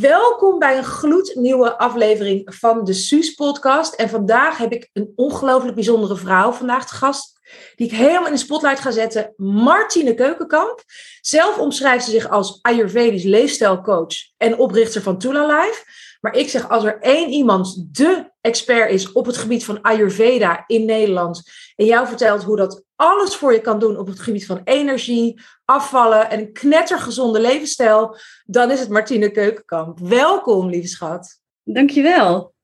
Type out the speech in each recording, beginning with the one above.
Welkom bij een gloednieuwe aflevering van de Suus podcast. En vandaag heb ik een ongelooflijk bijzondere vrouw vandaag te gast. Die ik helemaal in de spotlight ga zetten. Martine Keukenkamp. Zelf omschrijft ze zich als Ayurvedisch leefstijlcoach en oprichter van Tula Life. Maar ik zeg, als er één iemand de expert is op het gebied van Ayurveda in Nederland. En jou vertelt hoe dat alles voor je kan doen op het gebied van energie, afvallen en een knettergezonde levensstijl. Dan is het Martine Keukenkamp. Welkom, lieve schat. Dankjewel.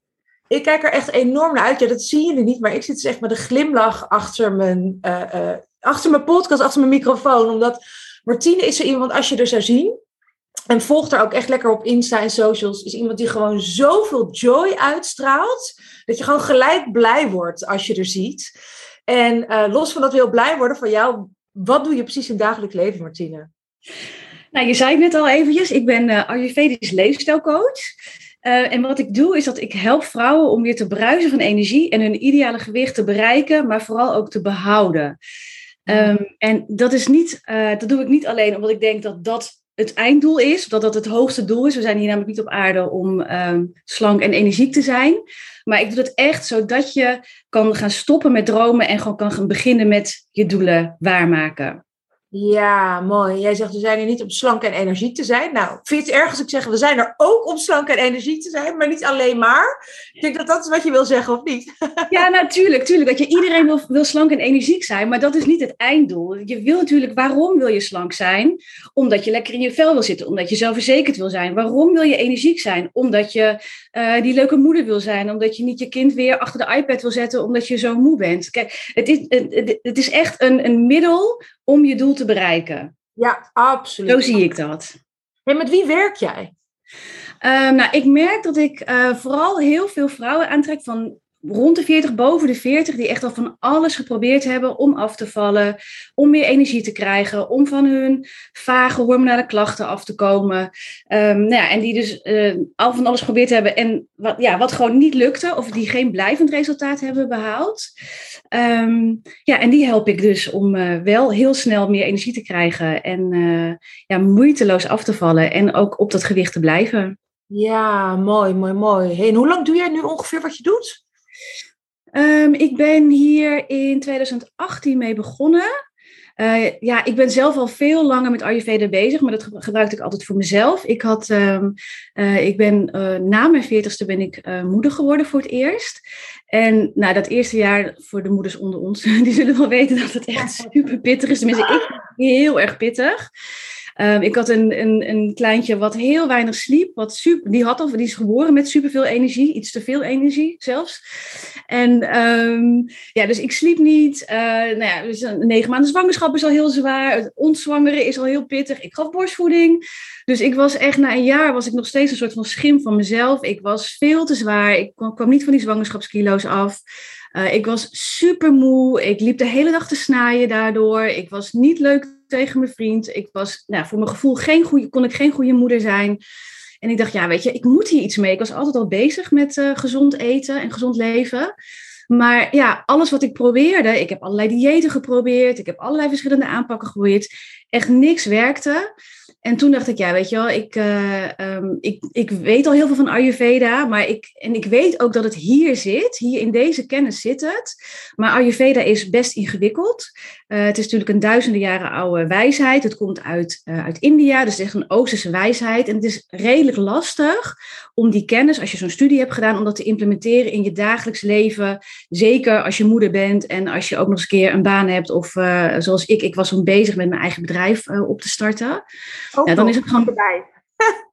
Ik kijk er echt enorm naar uit. Ja, dat zien jullie niet, maar ik zit dus echt met een glimlach achter mijn, uh, uh, achter mijn podcast, achter mijn microfoon. Omdat Martine is zo iemand, als je er zou zien, en volgt er ook echt lekker op Insta en socials. Is iemand die gewoon zoveel joy uitstraalt. Dat je gewoon gelijk blij wordt als je er ziet. En uh, los van dat we heel blij worden van jou. Wat doe je precies in het dagelijks leven, Martine? Nou, je zei het net al eventjes. Ik ben uh, Ayurvedisch leefstijlcoach. Uh, en wat ik doe is dat ik help vrouwen om weer te bruisen van energie en hun ideale gewicht te bereiken, maar vooral ook te behouden. Um, en dat is niet, dat doe ik niet alleen omdat ik denk dat dat het einddoel is, dat dat het hoogste doel is. We zijn hier namelijk niet op aarde om um, slank en energiek te zijn. Maar ik doe het echt zodat je kan gaan stoppen met dromen en gewoon kan gaan beginnen met je doelen waarmaken. Ja, mooi. Jij zegt we zijn er niet om slank en energiek te zijn. Nou, vind je het ik zeg we zijn er ook om slank en energiek te zijn, maar niet alleen maar? Ik denk dat dat is wat je wil zeggen, of niet? Ja, natuurlijk. Tuurlijk, dat je iedereen wil, wil slank en energiek zijn, maar dat is niet het einddoel. Je wil natuurlijk, waarom wil je slank zijn? Omdat je lekker in je vel wil zitten, omdat je zelfverzekerd wil zijn. Waarom wil je energiek zijn? Omdat je uh, die leuke moeder wil zijn, omdat je niet je kind weer achter de iPad wil zetten, omdat je zo moe bent. Kijk, het is, het, het is echt een, een middel om je doel te bereiken. Ja, absoluut. Zo zie ik dat. En met wie werk jij? Uh, nou, ik merk dat ik uh, vooral heel veel vrouwen aantrek van rond de 40, boven de 40, die echt al van alles geprobeerd hebben om af te vallen, om meer energie te krijgen, om van hun vage hormonale klachten af te komen. Um, nou ja, en die dus uh, al van alles geprobeerd hebben en wat, ja, wat gewoon niet lukte, of die geen blijvend resultaat hebben behaald. Um, ja, en die help ik dus om uh, wel heel snel meer energie te krijgen en uh, ja, moeiteloos af te vallen en ook op dat gewicht te blijven. Ja, mooi, mooi, mooi. Hey, en hoe lang doe jij nu ongeveer wat je doet? Um, ik ben hier in 2018 mee begonnen. Uh, ja, ik ben zelf al veel langer met Ayurveda bezig, maar dat gebruikte ik altijd voor mezelf. Ik, had, um, uh, ik ben uh, na mijn veertigste ben ik moeder geworden voor het eerst. En nou, dat eerste jaar voor de moeders onder ons, die zullen wel weten dat het echt super pittig is. Tenminste, ik heel erg pittig. Um, ik had een, een, een kleintje wat heel weinig sliep. Wat super, die, had al, die is geboren met superveel energie. Iets te veel energie zelfs. En um, ja, dus ik sliep niet. Uh, nou ja, dus negen maanden zwangerschap is al heel zwaar. Het ontzwangeren is al heel pittig. Ik gaf borstvoeding. Dus ik was echt, na een jaar was ik nog steeds een soort van schim van mezelf. Ik was veel te zwaar. Ik kwam, niet van die zwangerschapskilo's af. Uh, ik was super moe. Ik liep de hele dag te snaaien daardoor. Ik was niet leuk tegen mijn vriend. Ik was nou, voor mijn gevoel geen goede, kon ik geen goede moeder zijn. En ik dacht, ja, weet je, ik moet hier iets mee. Ik was altijd al bezig met uh, gezond eten en gezond leven. Maar ja, alles wat ik probeerde, ik heb allerlei diëten geprobeerd, ik heb allerlei verschillende aanpakken geprobeerd, echt niks werkte. En toen dacht ik, ja, weet je wel, ik, uh, um, ik, ik weet al heel veel van Ayurveda, maar ik, en ik weet ook dat het hier zit, hier in deze kennis zit het. Maar Ayurveda is best ingewikkeld. Uh, het is natuurlijk een duizenden jaren oude wijsheid. Het komt uit, uh, uit India, dus echt een Oosterse wijsheid. En het is redelijk lastig om die kennis, als je zo'n studie hebt gedaan, om dat te implementeren in je dagelijks leven. Zeker als je moeder bent en als je ook nog eens een keer een baan hebt. Of zoals ik, ik was toen bezig met mijn eigen bedrijf op te starten. Ook ja, dan is het gewoon erbij.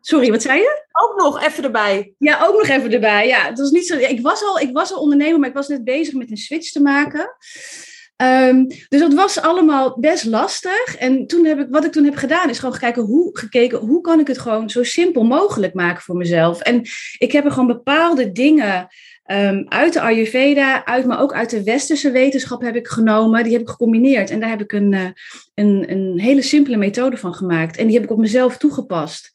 Sorry, wat zei je? Ook nog even erbij. Ja, ook nog even erbij. Ja, het was niet zo. Ik was al, ik was al ondernemer, maar ik was net bezig met een switch te maken. Um, dus dat was allemaal best lastig. En toen heb ik, wat ik toen heb gedaan, is gewoon gekeken hoe, gekeken hoe kan ik het gewoon zo simpel mogelijk maken voor mezelf. En ik heb er gewoon bepaalde dingen um, uit de Ayurveda, uit, maar ook uit de westerse wetenschap heb ik genomen. Die heb ik gecombineerd. En daar heb ik een, uh, een, een hele simpele methode van gemaakt. En die heb ik op mezelf toegepast.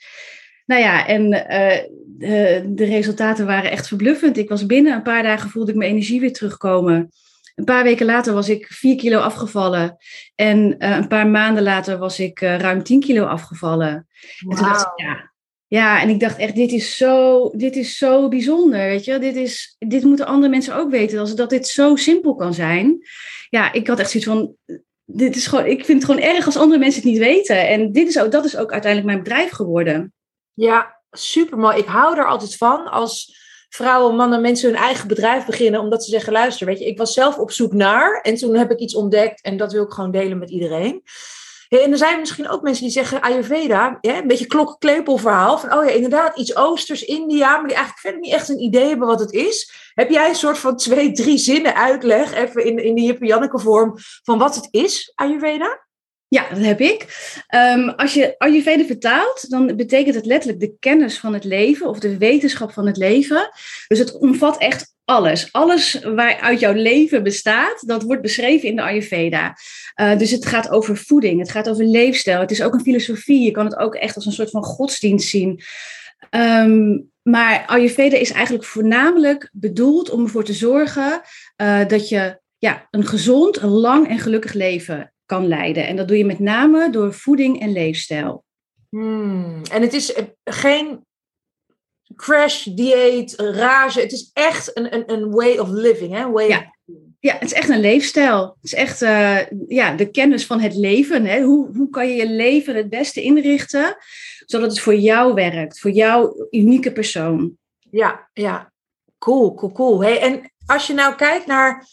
Nou ja, en uh, de, de resultaten waren echt verbluffend. Ik was binnen een paar dagen voelde ik mijn energie weer terugkomen. Een paar weken later was ik 4 kilo afgevallen. En uh, een paar maanden later was ik uh, ruim 10 kilo afgevallen. Wow. En toen dacht ik, ja, Ja, en ik dacht echt, dit is zo, dit is zo bijzonder, weet je. Dit, is, dit moeten andere mensen ook weten, dat dit zo simpel kan zijn. Ja, ik had echt zoiets van, dit is gewoon, ik vind het gewoon erg als andere mensen het niet weten. En dit is ook, dat is ook uiteindelijk mijn bedrijf geworden. Ja, super mooi. Ik hou er altijd van als vrouwen, mannen, mensen hun eigen bedrijf beginnen, omdat ze zeggen: luister, weet je, ik was zelf op zoek naar en toen heb ik iets ontdekt en dat wil ik gewoon delen met iedereen. En er zijn misschien ook mensen die zeggen Ayurveda, een beetje klokkeklepel verhaal. Van, oh ja, inderdaad, iets Oosters, India, maar die eigenlijk verder niet echt een idee hebben wat het is. Heb jij een soort van twee, drie zinnen uitleg, even in, in die Jippe Janneke vorm, van wat het is, Ayurveda? Ja, dat heb ik. Um, als je Ayurveda vertaalt, dan betekent het letterlijk de kennis van het leven of de wetenschap van het leven. Dus het omvat echt alles. Alles waaruit jouw leven bestaat, dat wordt beschreven in de Ayurveda. Uh, dus het gaat over voeding, het gaat over leefstijl. Het is ook een filosofie. Je kan het ook echt als een soort van godsdienst zien. Um, maar Ayurveda is eigenlijk voornamelijk bedoeld om ervoor te zorgen uh, dat je ja, een gezond, een lang en gelukkig leven kan leiden. En dat doe je met name door voeding en leefstijl. Hmm. En het is eh, geen crash, dieet, rage. Het is echt een, een, een way of living. Hè? Way ja. ja, het is echt een leefstijl. Het is echt uh, ja, de kennis van het leven. Hè? Hoe, hoe kan je je leven het beste inrichten, zodat het voor jou werkt, voor jouw unieke persoon. Ja, ja. Cool, cool, cool. Hey, en als je nou kijkt naar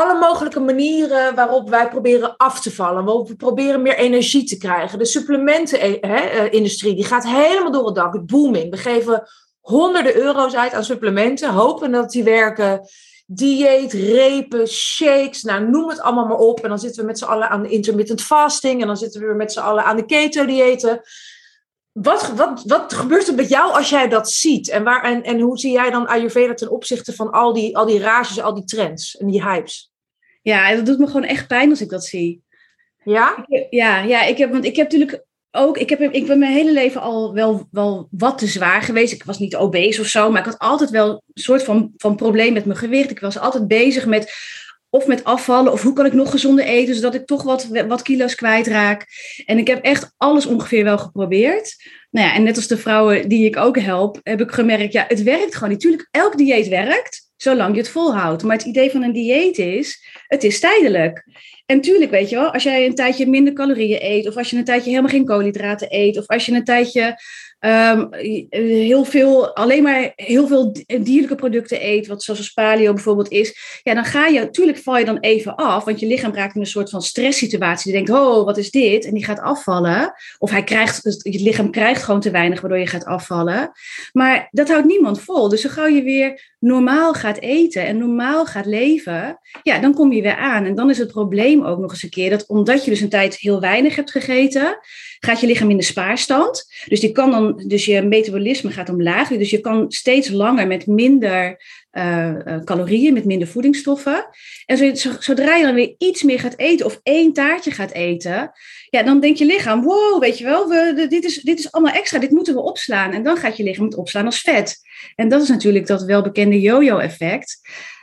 alle mogelijke manieren waarop wij proberen af te vallen. Waarop we proberen meer energie te krijgen. De supplementenindustrie die gaat helemaal door het dak. Het booming. We geven honderden euro's uit aan supplementen. Hopen dat die werken. Dieet, repen, shakes. Nou, noem het allemaal maar op. En dan zitten we met z'n allen aan de intermittent fasting. En dan zitten we weer met z'n allen aan de keto-diëten. Wat, wat, wat gebeurt er met jou als jij dat ziet? En, waar, en, en hoe zie jij dan Ayurveda ten opzichte van al die, al die rages, al die trends en die hypes? Ja, dat doet me gewoon echt pijn als ik dat zie. Ja? Ja, ja ik heb, want ik heb natuurlijk ook, ik, heb, ik ben mijn hele leven al wel, wel wat te zwaar geweest. Ik was niet obese of zo, maar ik had altijd wel een soort van, van probleem met mijn gewicht. Ik was altijd bezig met of met afvallen, of hoe kan ik nog gezonder eten, zodat ik toch wat, wat kilo's kwijtraak. En ik heb echt alles ongeveer wel geprobeerd. Nou ja, en net als de vrouwen die ik ook help, heb ik gemerkt, ja, het werkt gewoon. Natuurlijk, elk dieet werkt, zolang je het volhoudt. Maar het idee van een dieet is, het is tijdelijk. En tuurlijk, weet je wel, als jij een tijdje minder calorieën eet, of als je een tijdje helemaal geen koolhydraten eet, of als je een tijdje um, heel veel, alleen maar heel veel dierlijke producten eet, wat zoals paleo bijvoorbeeld is, ja, dan ga je, natuurlijk val je dan even af, want je lichaam raakt in een soort van stresssituatie. Die denkt, oh, wat is dit? En die gaat afvallen. Of hij krijgt, je lichaam krijgt gewoon te weinig, waardoor je gaat afvallen. Maar dat houdt niemand vol. Dus zo gauw je weer normaal gaat eten en normaal gaat leven, ja, dan kom je weer aan. En dan is het probleem ook nog eens een keer dat omdat je dus een tijd heel weinig hebt gegeten, gaat je lichaam in de spaarstand. Dus, die kan dan, dus je metabolisme gaat omlaag. Dus je kan steeds langer met minder uh, calorieën, met minder voedingsstoffen. En zodra je dan weer iets meer gaat eten of één taartje gaat eten, ja, dan denkt je lichaam, wow, weet je wel, we, dit, is, dit is allemaal extra, dit moeten we opslaan. En dan gaat je lichaam het opslaan als vet. En dat is natuurlijk dat welbekende yo-yo-effect.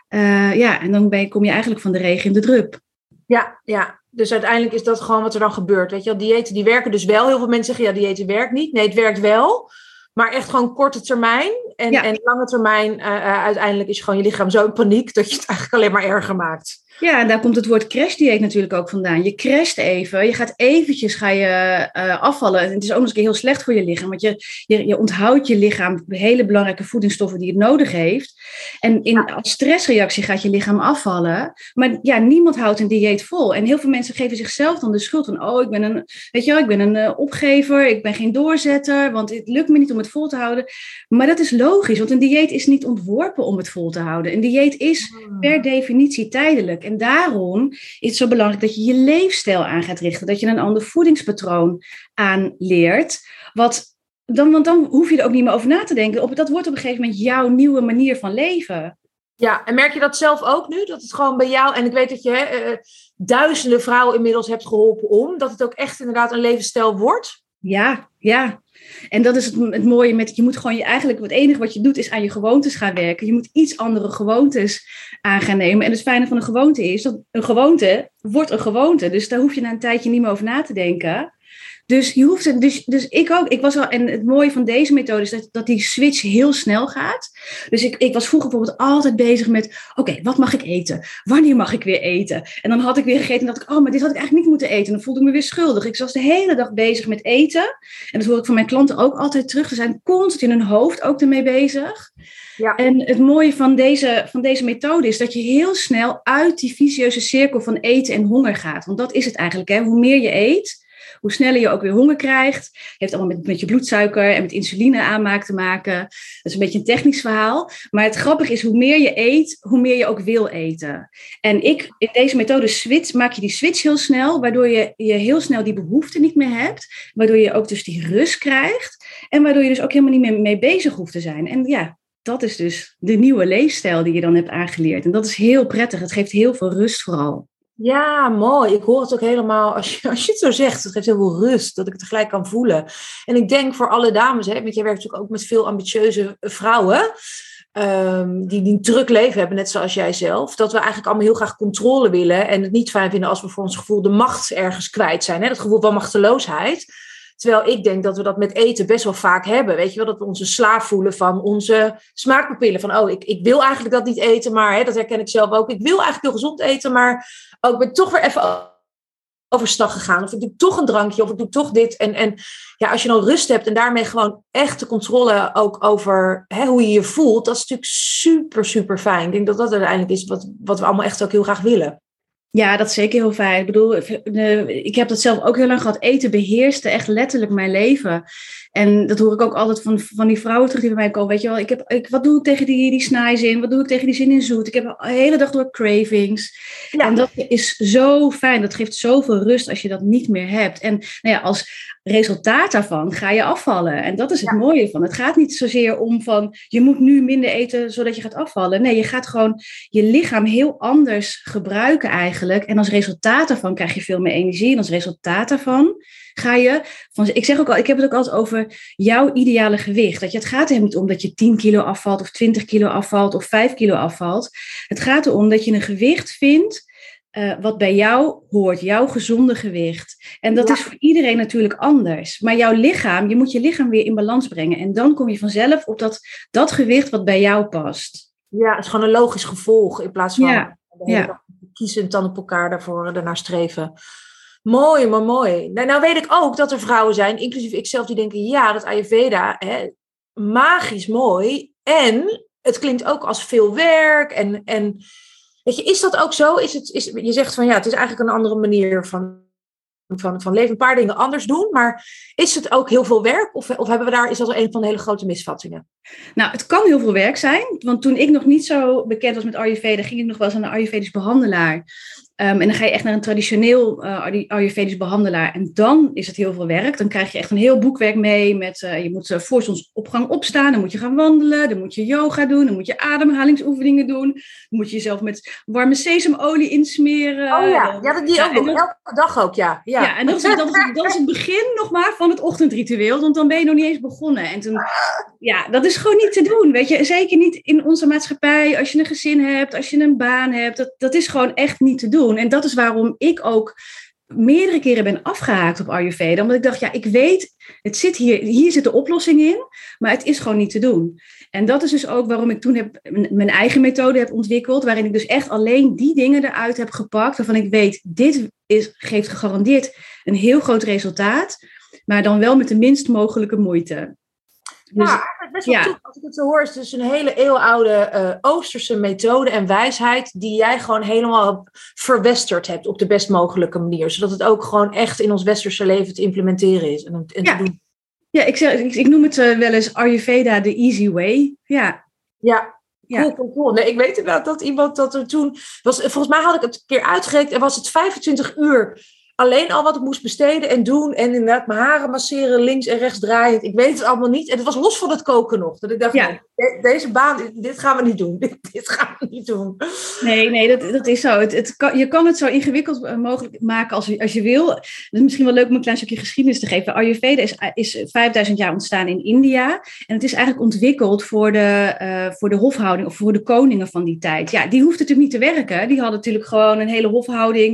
Uh, ja, en dan ben kom je eigenlijk van de regen in de drup. Ja, ja, dus uiteindelijk is dat gewoon wat er dan gebeurt. Weet je wel, diëten die werken dus wel. Heel veel mensen zeggen, ja, diëten werkt niet. Nee, het werkt wel. Maar echt gewoon korte termijn. En, en lange termijn, uh, uiteindelijk is gewoon je lichaam zo in paniek dat je het eigenlijk alleen maar erger maakt. Ja, en daar komt het woord crashdieet natuurlijk ook vandaan. Je crasht even, je gaat eventjes ga je, uh, afvallen. En het is ook nog eens heel slecht voor je lichaam, want je, je, je onthoudt je lichaam hele belangrijke voedingsstoffen die het nodig heeft. En in, als stressreactie gaat je lichaam afvallen. Maar ja, niemand houdt een dieet vol. En heel veel mensen geven zichzelf dan de schuld van, oh, ik ben een, weet je wel, ik ben een uh, opgever, ik ben geen doorzetter, want het lukt me niet om het vol te houden. Maar dat is logisch, want een dieet is niet ontworpen om het vol te houden. Een dieet is hmm. per definitie tijdelijk. En daarom is het zo belangrijk dat je je leefstijl aan gaat richten. Dat je een ander voedingspatroon aanleert. Wat dan, want dan hoef je er ook niet meer over na te denken. Op, dat wordt op een gegeven moment jouw nieuwe manier van leven. Ja, en merk je dat zelf ook nu? Dat het gewoon bij jou, en ik weet dat je hè, uh, duizenden vrouwen inmiddels hebt geholpen om, dat het ook echt inderdaad een levensstijl wordt? Ja, ja. En dat is het, mooie met, je moet gewoon je eigenlijk, het enige wat je doet is aan je gewoontes gaan werken. Je moet iets andere gewoontes aan gaan nemen. En het fijne van een gewoonte is dat een gewoonte wordt een gewoonte. Dus daar hoef je na een tijdje niet meer over na te denken. Dus, je hoeft, dus, dus ik ook. Ik was al, en het mooie van deze methode is dat, dat die switch heel snel gaat. Dus ik, ik was vroeger bijvoorbeeld altijd bezig met: oké, wat mag ik eten? Wanneer mag ik weer eten? En dan had ik weer gegeten en dacht ik: oh, maar dit had ik eigenlijk niet moeten eten. En dan voelde ik me weer schuldig. Ik was de hele dag bezig met eten. En dat hoor ik van mijn klanten ook altijd terug. Ze zijn constant in hun hoofd ook ermee bezig. Ja. En het mooie van deze, van deze methode is dat je heel snel uit die vicieuze cirkel van eten en honger gaat. Want dat is het eigenlijk. Hè? Hoe meer je eet, hoe sneller je ook weer honger krijgt. Heeft allemaal met, met je bloedsuiker en met insuline aanmaak te maken. Dat is een beetje een technisch verhaal. Maar het grappige is, hoe meer je eet, hoe meer je ook wil eten. En ik, in deze methode switch, maak je die switch heel snel, waardoor je, je heel snel die behoefte niet meer hebt. Waardoor je ook dus die rust krijgt. En waardoor je dus ook helemaal niet meer mee bezig hoeft te zijn. En ja, dat is dus de nieuwe leefstijl die je dan hebt aangeleerd. En dat is heel prettig. Het geeft heel veel rust vooral. Ja, mooi. Ik hoor het ook helemaal als je, als je het zo zegt. Het geeft heel veel rust, dat ik het tegelijk kan voelen. En ik denk voor alle dames, hè, want jij werkt natuurlijk ook met veel ambitieuze vrouwen. Um, die, die een druk leven hebben, net zoals jij zelf. Dat we eigenlijk allemaal heel graag controle willen. En het niet fijn vinden als we voor ons gevoel de macht ergens kwijt zijn. Hè? Dat gevoel van machteloosheid. Terwijl ik denk dat we dat met eten best wel vaak hebben. Weet je wel, dat we onze slaaf voelen van onze smaakpapillen. Van, oh, ik, ik wil eigenlijk dat niet eten, maar hè, dat herken ik zelf ook. Ik wil eigenlijk heel gezond eten, maar ik ben toch weer even overstag gegaan. Of ik doe toch een drankje, of ik doe toch dit. En, en ja, als je dan rust hebt en daarmee gewoon echt de controle ook over hè, hoe je je voelt, dat is natuurlijk super, super fijn. Ik denk dat dat uiteindelijk is wat, wat we allemaal echt ook heel graag willen. Ja, dat is zeker heel fijn. Ik bedoel, ik heb dat zelf ook heel lang gehad. Eten beheerste echt letterlijk mijn leven. En dat hoor ik ook altijd van, van die vrouwen terug die bij mij komen. Weet je wel, ik heb, ik, wat doe ik tegen die, die snijzin? Wat doe ik tegen die zin in zoet? Ik heb de hele dag door cravings. En dat is zo fijn. Dat geeft zoveel rust als je dat niet meer hebt. En nou ja, als resultaat daarvan ga je afvallen. En dat is het mooie van. Het gaat niet zozeer om van je moet nu minder eten zodat je gaat afvallen. Nee, je gaat gewoon je lichaam heel anders gebruiken eigenlijk. En als resultaat daarvan krijg je veel meer energie. En als resultaat daarvan ga je van, ik zeg ook al, ik heb het ook altijd over jouw ideale gewicht. Dat je, het gaat er niet om dat je 10 kilo afvalt of 20 kilo afvalt of 5 kilo afvalt. Het gaat erom dat je een gewicht vindt uh, wat bij jou hoort, jouw gezonde gewicht. En dat is voor iedereen natuurlijk anders. Maar jouw lichaam, je moet je lichaam weer in balans brengen. En dan kom je vanzelf op dat, dat gewicht wat bij jou past. Ja, het is gewoon een logisch gevolg in plaats van ja. ja. kiezen dan op elkaar daarvoor daarnaar streven. Mooi, maar mooi. Nou, nou, weet ik ook dat er vrouwen zijn, inclusief ikzelf, die denken: ja, dat Ayurveda, hè, magisch mooi. En het klinkt ook als veel werk. En, en weet je, is dat ook zo? Is het, is, je zegt van ja, het is eigenlijk een andere manier van, van, van leven. Een paar dingen anders doen. Maar is het ook heel veel werk? Of, of hebben we daar, is dat een van de hele grote misvattingen? Nou, het kan heel veel werk zijn. Want toen ik nog niet zo bekend was met Ayurveda, ging ik nog wel eens aan een Ayurvedisch behandelaar. Ehm, en dan ga je echt naar een traditioneel uh, Ayurvedisch behandelaar. En dan is het heel veel werk. Dan krijg je echt een heel boekwerk mee. Met, uh, je moet uh, voor zonsopgang opstaan. Dan moet je gaan wandelen. Dan moet je yoga doen. Dan moet je ademhalingsoefeningen doen. Dan moet je jezelf met warme sesamolie insmeren. Oh ja, ja dat die ook elke dag ook, ja. Ja, ja en dat is, dat, is, dat is het begin nog maar van het ochtendritueel. Want dan ben je nog niet eens begonnen. En toen, ja, dat is gewoon niet te doen. Weet je, zeker niet in onze maatschappij. Als je een gezin hebt, als je een baan hebt. Dat, dat is gewoon echt niet te doen. En dat is waarom ik ook meerdere keren ben afgehaakt op Ayurveda. Omdat ik dacht, ja, ik weet, het zit hier, hier zit de oplossing in, maar het is gewoon niet te doen. En dat is dus ook waarom ik toen heb, mijn eigen methode heb ontwikkeld, waarin ik dus echt alleen die dingen eruit heb gepakt, waarvan ik weet, dit is, geeft gegarandeerd een heel groot resultaat, maar dan wel met de minst mogelijke moeite. Dus, ja, best wel ja. Als ik het zo hoor, is het dus een hele eeuwenoude uh, Oosterse methode en wijsheid die jij gewoon helemaal verwesterd hebt op de best mogelijke manier. Zodat het ook gewoon echt in ons westerse leven te implementeren is. En, en ja. te doen. Ja, ik, zeg, ik, ik noem het uh, wel eens Ayurveda the easy way. Ja. Ja, Cool, cool, cool. Nee, ik weet inderdaad dat iemand dat er toen was. Volgens mij had ik het een keer uitgerekend en was het 25 uur alleen al wat ik moest besteden en doen. En inderdaad mijn haren masseren, links en rechts draaien. Ik weet het allemaal niet. En het was los van het koken nog. Dat ik dacht, ja. deze baan, dit gaan we niet doen. Dit, gaan we niet doen. Nee, nee, dat, dat is zo. Het, het kan, je kan het zo ingewikkeld eh, mogelijk maken als, als je wil. Het is misschien wel leuk om een klein stukje geschiedenis te geven. Ayurveda is, is 5000 jaar ontstaan in India. En het is eigenlijk ontwikkeld voor de, uh, voor de hofhouding of voor de koningen van die tijd. Ja, die hoefden natuurlijk niet te werken. Die hadden natuurlijk gewoon een hele hofhouding.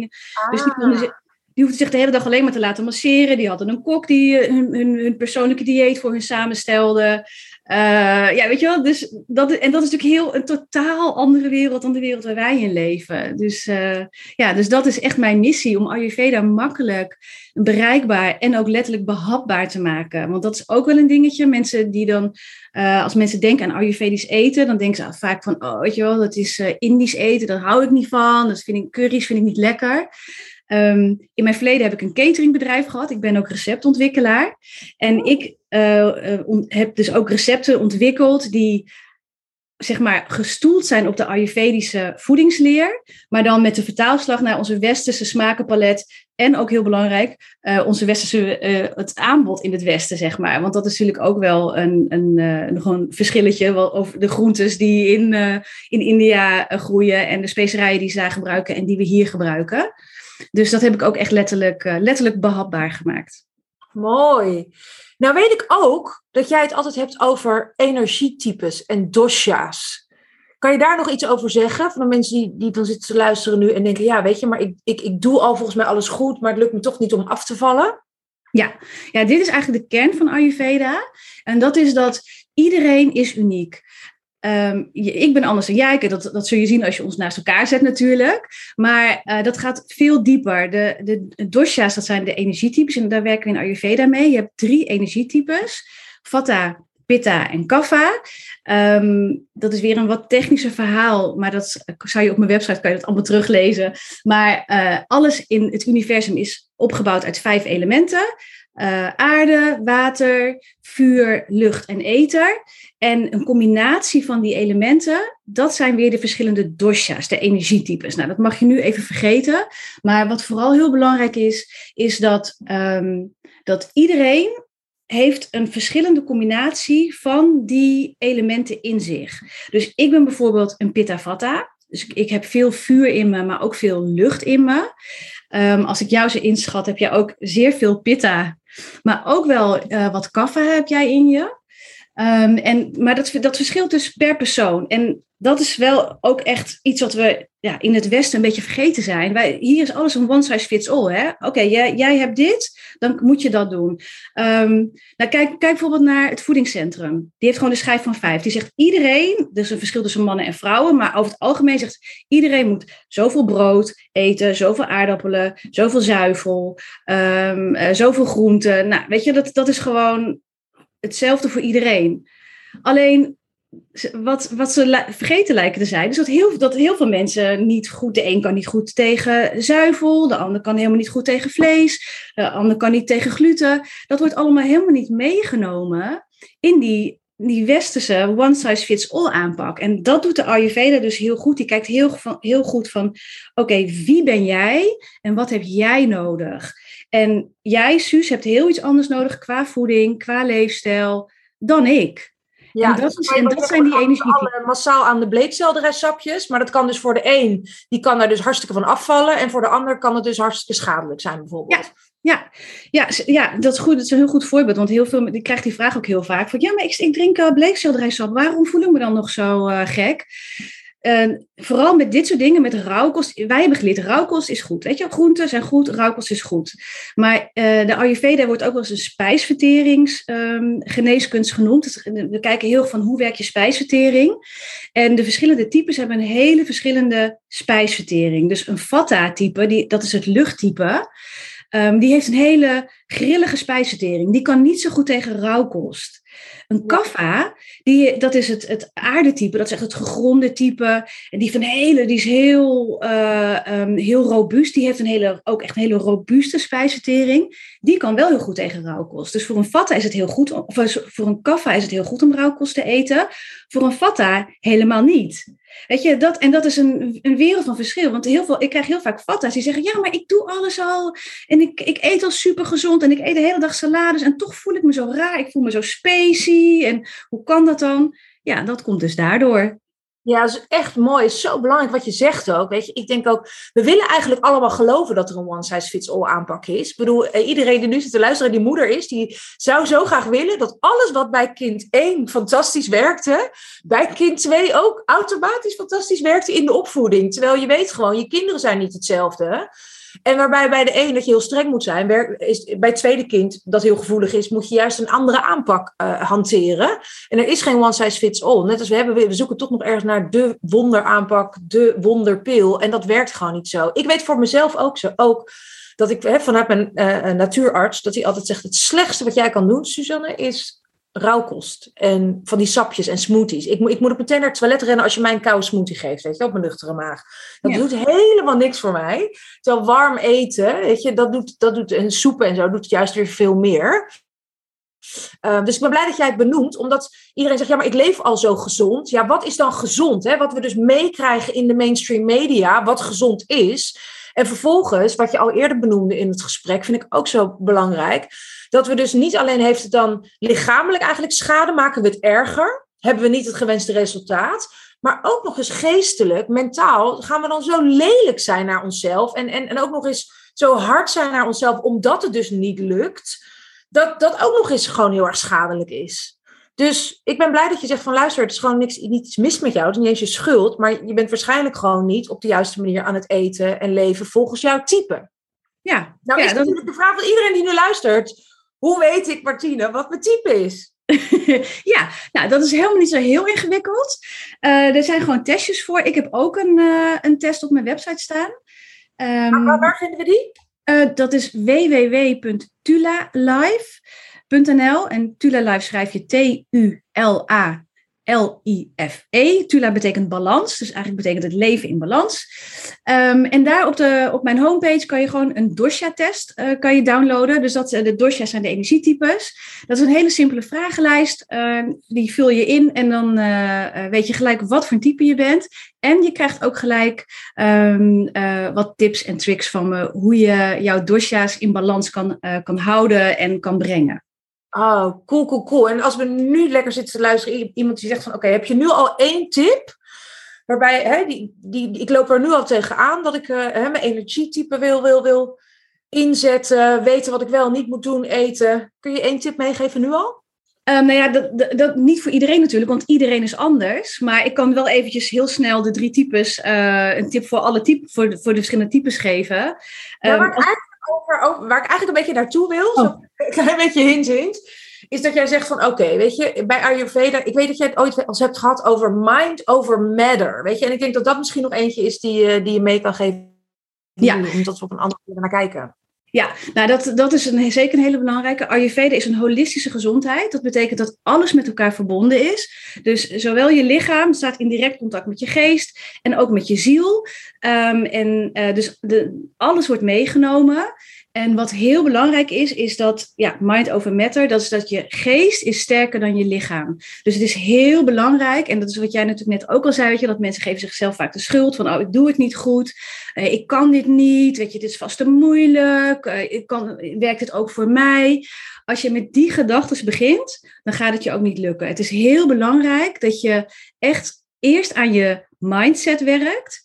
Dus die konden... die hoefden zich de hele dag alleen maar te laten masseren. Die hadden een kok die hun, hun, hun persoonlijke dieet voor hun samenstelde. Uh, ja, weet je wel, dus dat, en dat is natuurlijk heel een totaal andere wereld dan de wereld waar wij in leven. Dus, uh, ja, dus dat is echt mijn missie, om Ayurveda makkelijk bereikbaar en ook letterlijk behapbaar te maken. Want dat is ook wel een dingetje. Mensen die dan, als mensen denken aan Ayurvedisch eten, dan denken ze vaak van, oh, weet je wel, dat is Indisch eten, daar hou ik niet van. Dat vind ik, curry's vind ik niet lekker. Um, in mijn verleden heb ik een cateringbedrijf gehad. Ik ben ook receptontwikkelaar. En ik uh, heb dus ook recepten ontwikkeld die zeg maar gestoeld zijn op de Ayurvedische voedingsleer, maar dan met de vertaalslag naar onze westerse smakenpalet en ook heel belangrijk, uh, onze westerse, uh, het aanbod in het westen, zeg maar. Want dat is natuurlijk ook wel een, een, verschilletje wel over de groentes die in, in India groeien en de specerijen die ze daar gebruiken en die we hier gebruiken. Dus dat heb ik ook echt letterlijk, letterlijk behapbaar gemaakt. Mooi. Nou weet ik ook dat jij het altijd hebt over energietypes en dosha's. Kan je daar nog iets over zeggen? Van de mensen die, die dan zitten te luisteren nu en denken, ja weet je, maar ik, ik, ik doe al volgens mij alles goed, maar het lukt me toch niet om af te vallen? Ja. ja, dit is eigenlijk de kern van Ayurveda. En dat is dat iedereen is uniek. Um, ik ben anders dan jij, dat, dat zul je zien als je ons naast elkaar zet natuurlijk. Maar uh, dat gaat veel dieper. De, de, dosha's, dat zijn de energietypes en daar werken we in Ayurveda mee. Je hebt drie energietypes, Vata, Pitta en Kapha. Um, dat is weer een wat technischer verhaal, maar dat zou je op mijn website kan je dat allemaal teruglezen. Maar uh, alles in het universum is opgebouwd uit vijf elementen. Uh, aarde, water, vuur, lucht en ether. En een combinatie van die elementen, dat zijn weer de verschillende dosha's, de energietypes. Nou, dat mag je nu even vergeten. Maar wat vooral heel belangrijk is, is dat, um, dat iedereen heeft een verschillende combinatie van die elementen in zich. Dus ik ben bijvoorbeeld een pitta vata. Dus ik, heb veel vuur in me, maar ook veel lucht in me. Um, als ik jou zo inschat, heb jij ook zeer veel pitta, maar ook wel uh, wat kaffe heb jij in je. Um, en, maar dat, dat verschilt dus per persoon. En dat is wel ook echt iets wat we ja, in het Westen een beetje vergeten zijn. Wij, hier is alles een one size fits all. Oké, jij, jij hebt dit, dan moet je dat doen. Um, nou, kijk, kijk bijvoorbeeld naar het voedingscentrum. Die heeft gewoon de schijf van vijf. Die zegt iedereen, er is een verschil tussen mannen en vrouwen, maar over het algemeen zegt iedereen moet zoveel brood eten, zoveel aardappelen, zoveel zuivel, um, uh, zoveel groenten. Nou, weet je, dat, dat is gewoon hetzelfde voor iedereen. Alleen wat, wat ze vergeten lijken te zijn, is dat heel, dat heel veel mensen niet goed. De een kan niet goed tegen zuivel, de ander kan helemaal niet goed tegen vlees, de ander kan niet tegen gluten. Dat wordt allemaal helemaal niet meegenomen in die, die westerse one size fits all aanpak. En dat doet de Ayurveda dus heel goed. Die kijkt heel, heel goed van: oké, wie ben jij en wat heb jij nodig? En jij, Suus, hebt heel iets anders nodig qua voeding, qua leefstijl dan ik. Ja, en dat, is, en dat zijn die energie. Massaal aan de bleekselderijsapjes, maar dat kan dus voor de een, die kan daar dus hartstikke van afvallen. En voor de ander kan het dus hartstikke schadelijk zijn, bijvoorbeeld. Ja, ja, ja, ja dat, is goed, dat is een heel goed voorbeeld. Want heel veel, ik krijg die vraag ook heel vaak. Van, ja, maar ik, ik drink uh, bleekselderijsap. Waarom voel ik me dan nog zo uh, gek? Uh, vooral met dit soort dingen, met rauwkost. Wij hebben geleerd, rauwkost is goed. Weet je, groenten zijn goed, rauwkost is goed. Maar uh, de Ayurveda wordt ook wel eens een spijsverteringsgeneeskunst um, genoemd. Dus, we kijken heel van hoe werkt je spijsvertering. En de verschillende types hebben een hele verschillende spijsvertering. Dus een vata-type, dat is het luchttype. Um, die heeft een hele grillige spijsvertering. Die kan niet zo goed tegen rauwkost. Een kaffa, die, dat is het, het aardetype, dat is echt het gegronde type. En die, van hele, die is heel, uh, um, heel robuust. Die heeft een hele, ook echt een hele robuuste spijsvertering. Die kan wel heel goed tegen rauwkost. Dus voor een vata is het heel goed, of voor een kaffa is het heel goed om rauwkost te eten. Voor een vata helemaal niet. Weet je, dat, en dat is een, een wereld van verschil. Want heel veel, ik krijg heel vaak vatta's die zeggen: Ja, maar ik doe alles al. En ik, ik eet al super gezond. En ik eet de hele dag salades. En toch voel ik me zo raar. Ik voel me zo spacey. En hoe kan dat dan? Ja, dat komt dus daardoor. Ja, dat is echt mooi. Het is zo belangrijk wat je zegt ook. Weet je, ik denk ook, we willen eigenlijk allemaal geloven dat er een one size fits all aanpak is. Ik bedoel, eh, iedereen die nu zit te luisteren, die moeder is, die zou zo graag willen dat alles wat bij kind 1 fantastisch werkte, bij kind 2 ook automatisch fantastisch werkte in de opvoeding. Terwijl je weet gewoon, je kinderen zijn niet hetzelfde. En waarbij bij de een dat je heel streng moet zijn, is, bij het tweede kind dat heel gevoelig is, moet je juist een andere aanpak uh, hanteren. En er is geen one size fits all. Net als we hebben, we zoeken toch nog ergens naar de wonderaanpak, de wonderpil. En dat werkt gewoon niet zo. Ik weet voor mezelf ook zo. Ook dat ik vanuit mijn uh, natuurarts, dat hij altijd zegt: het slechtste wat jij kan doen, Suzanne, is rauwkost. En van die sapjes en smoothies. Ik, moet, ik moet op meteen naar het toilet rennen als je mij een koude smoothie geeft, weet je, op mijn nuchtere maag. Dat doet helemaal niks voor mij. Terwijl warm eten, weet je, dat doet, dat doet en soepen en zo, doet juist weer veel meer. Uh, dus ik ben blij dat jij het benoemt, omdat iedereen zegt, ja, maar ik leef al zo gezond. Ja, wat is dan gezond? Hè? Wat we dus meekrijgen in de mainstream media, wat gezond is. En vervolgens, wat je al eerder benoemde in het gesprek, vind ik ook zo belangrijk. Dat we dus niet alleen heeft het dan lichamelijk eigenlijk schade, maken we het erger. Hebben we niet het gewenste resultaat. Maar ook nog eens geestelijk, mentaal, gaan we dan zo lelijk zijn naar onszelf. En, en, en ook nog eens zo hard zijn naar onszelf, omdat het dus niet lukt. Dat dat ook nog eens gewoon heel erg schadelijk is. Dus ik ben blij dat je zegt van luister, het is gewoon niks, niets mis met jou. Het is niet eens je schuld, maar je bent waarschijnlijk gewoon niet op de juiste manier aan het eten en leven volgens jouw type. Ja. Nou ja, is natuurlijk de vraag van iedereen die nu luistert. Hoe weet ik, Martine, wat mijn type is? ja, nou dat is helemaal niet zo heel ingewikkeld. Uh, er zijn gewoon testjes voor. Ik heb ook een, uh, een test op mijn website staan. Um, waar, waar, vinden we die? Uh, dat is www.tulalive.com .nl en Tula Live schrijf je T-U-L-A L-I-F-E. Tula betekent balans, dus eigenlijk betekent het leven in balans. Um, en daar op, de, op mijn homepage kan je gewoon een dosha-test uh, kan je downloaden. Dus dat, uh, de dosha's zijn de energietypes. Dat is een hele simpele vragenlijst. Uh, die vul je in en dan weet je gelijk wat voor type je bent. En je krijgt ook gelijk um, wat tips en tricks van me hoe je jouw dosha's in balans kan, kan houden en kan brengen. Oh, cool, cool, cool. En als we nu lekker zitten te luisteren, iemand die zegt van, oké, heb je nu al één tip? Waarbij, hè, die, die, ik loop er nu al tegenaan dat ik uh, hè, mijn energietype wil, wil, wil inzetten, weten wat ik wel niet moet doen, eten. Kun je één tip meegeven nu al? Um, nou ja, dat, dat, dat, niet voor iedereen natuurlijk, want iedereen is anders. Maar ik kan wel eventjes heel snel de drie types, uh, een tip voor alle types, voor de, voor de verschillende types geven. Ja, maar um, over, over, waar ik eigenlijk een beetje naartoe wil, oh. zo, een klein beetje hint, hint, is dat jij zegt van oké, weet je, bij Ayurveda, ik weet dat jij het ooit als hebt gehad over mind over matter, weet je, en ik denk dat dat misschien nog eentje is die, die je mee kan geven, ja. omdat we op een andere manier naar kijken. Ja, nou dat, dat is een, zeker een hele belangrijke. Ayurveda is een holistische gezondheid. Dat betekent dat alles met elkaar verbonden is. Dus zowel je lichaam staat in direct contact met je geest en ook met je ziel. Um, en uh, dus de, alles wordt meegenomen. En wat heel belangrijk is, is dat, ja, mind over matter, dat is dat je geest is sterker dan je lichaam. Dus het is heel belangrijk, en dat is wat jij natuurlijk net ook al zei, weet je, dat mensen geven zichzelf vaak de schuld van, oh, ik doe het niet goed, uh, ik kan dit niet, weet je, dit is vast te moeilijk, uh, ik kan, werkt het ook voor mij? Als je met die gedachten begint, dan gaat het je ook niet lukken. Het is heel belangrijk dat je echt eerst aan je mindset werkt,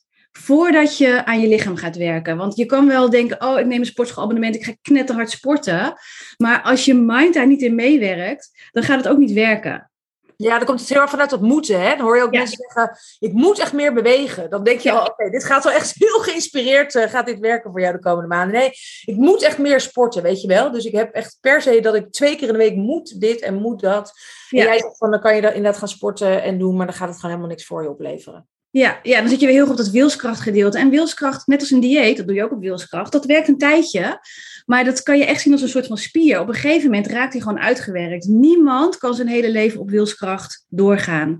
voordat je aan je lichaam gaat werken. Want je kan wel denken, oh, ik neem een sportschoolabonnement, ik ga knetterhard sporten. Maar als je mind daar niet in meewerkt, dan gaat het ook niet werken. Ja, dan komt het heel erg vanuit dat moeten. Hè? Dan hoor je ook ja. mensen zeggen, ik moet echt meer bewegen. Dan denk je, ja. oh, oké, dit gaat wel echt heel geïnspireerd, uh, gaat dit werken voor jou de komende maanden. Nee, ik moet echt meer sporten, weet je wel. Dus ik heb echt per se dat ik twee keer in de week moet dit en moet dat. Ja. En jij zegt van, dan kan je dat inderdaad gaan sporten en doen, maar dan gaat het gewoon helemaal niks voor je opleveren. Ja, ja, dan zit je weer heel goed op dat wilskrachtgedeelte. En wilskracht, net als een dieet, dat doe je ook op wilskracht, dat werkt een tijdje. Maar dat kan je echt zien als een soort van spier. Op een gegeven moment raakt hij gewoon uitgewerkt. Niemand kan zijn hele leven op wilskracht doorgaan.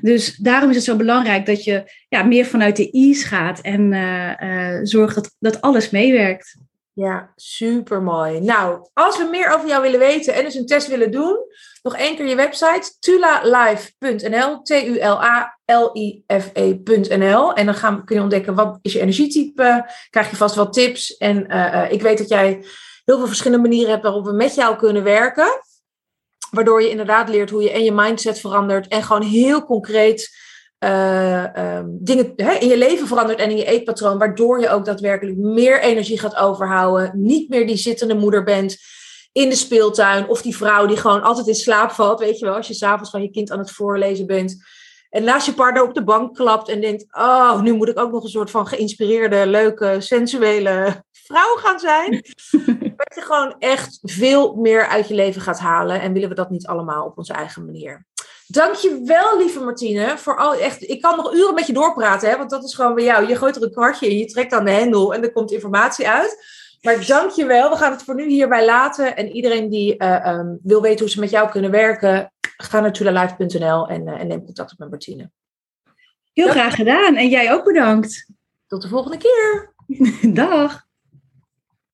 Dus daarom is het zo belangrijk dat je ja, meer vanuit de ease gaat en uh, uh, zorgt dat, dat alles meewerkt. Ja, super mooi. Nou, als we meer over jou willen weten en dus een test willen doen, nog één keer je website, tulalive.nl, T-U-L-A-L-I-F-E.nl. En dan gaan, kun je ontdekken wat is je energietype, krijg je vast wat tips. En uh, ik weet dat jij heel veel verschillende manieren hebt waarop we met jou kunnen werken. Waardoor je inderdaad leert hoe je en je mindset verandert en gewoon heel concreet uh, um, dingen hè, in je leven verandert en in je eetpatroon, waardoor je ook daadwerkelijk meer energie gaat overhouden, niet meer die zittende moeder bent in de speeltuin of die vrouw die gewoon altijd in slaap valt, weet je wel, als je s'avonds van je kind aan het voorlezen bent En naast je partner op de bank klapt en denkt: Oh, nu moet ik ook nog een soort van geïnspireerde, leuke, sensuele vrouw gaan zijn. dat je gewoon echt veel meer uit je leven gaat halen. En willen we dat niet allemaal op onze eigen manier. Dankjewel, lieve Martine, voor al echt. Ik kan nog uren met je doorpraten, hè, want dat is gewoon bij jou. Je gooit er een kwartje in, je trekt aan de hendel en er komt informatie uit. Maar dankjewel. We gaan het voor nu hierbij laten. En iedereen die uh, um, wil weten hoe ze met jou kunnen werken, ga naar tulalive.nl en, uh, en neem contact op met Martine. Heel graag gedaan. En jij ook bedankt. Tot de volgende keer. Dag.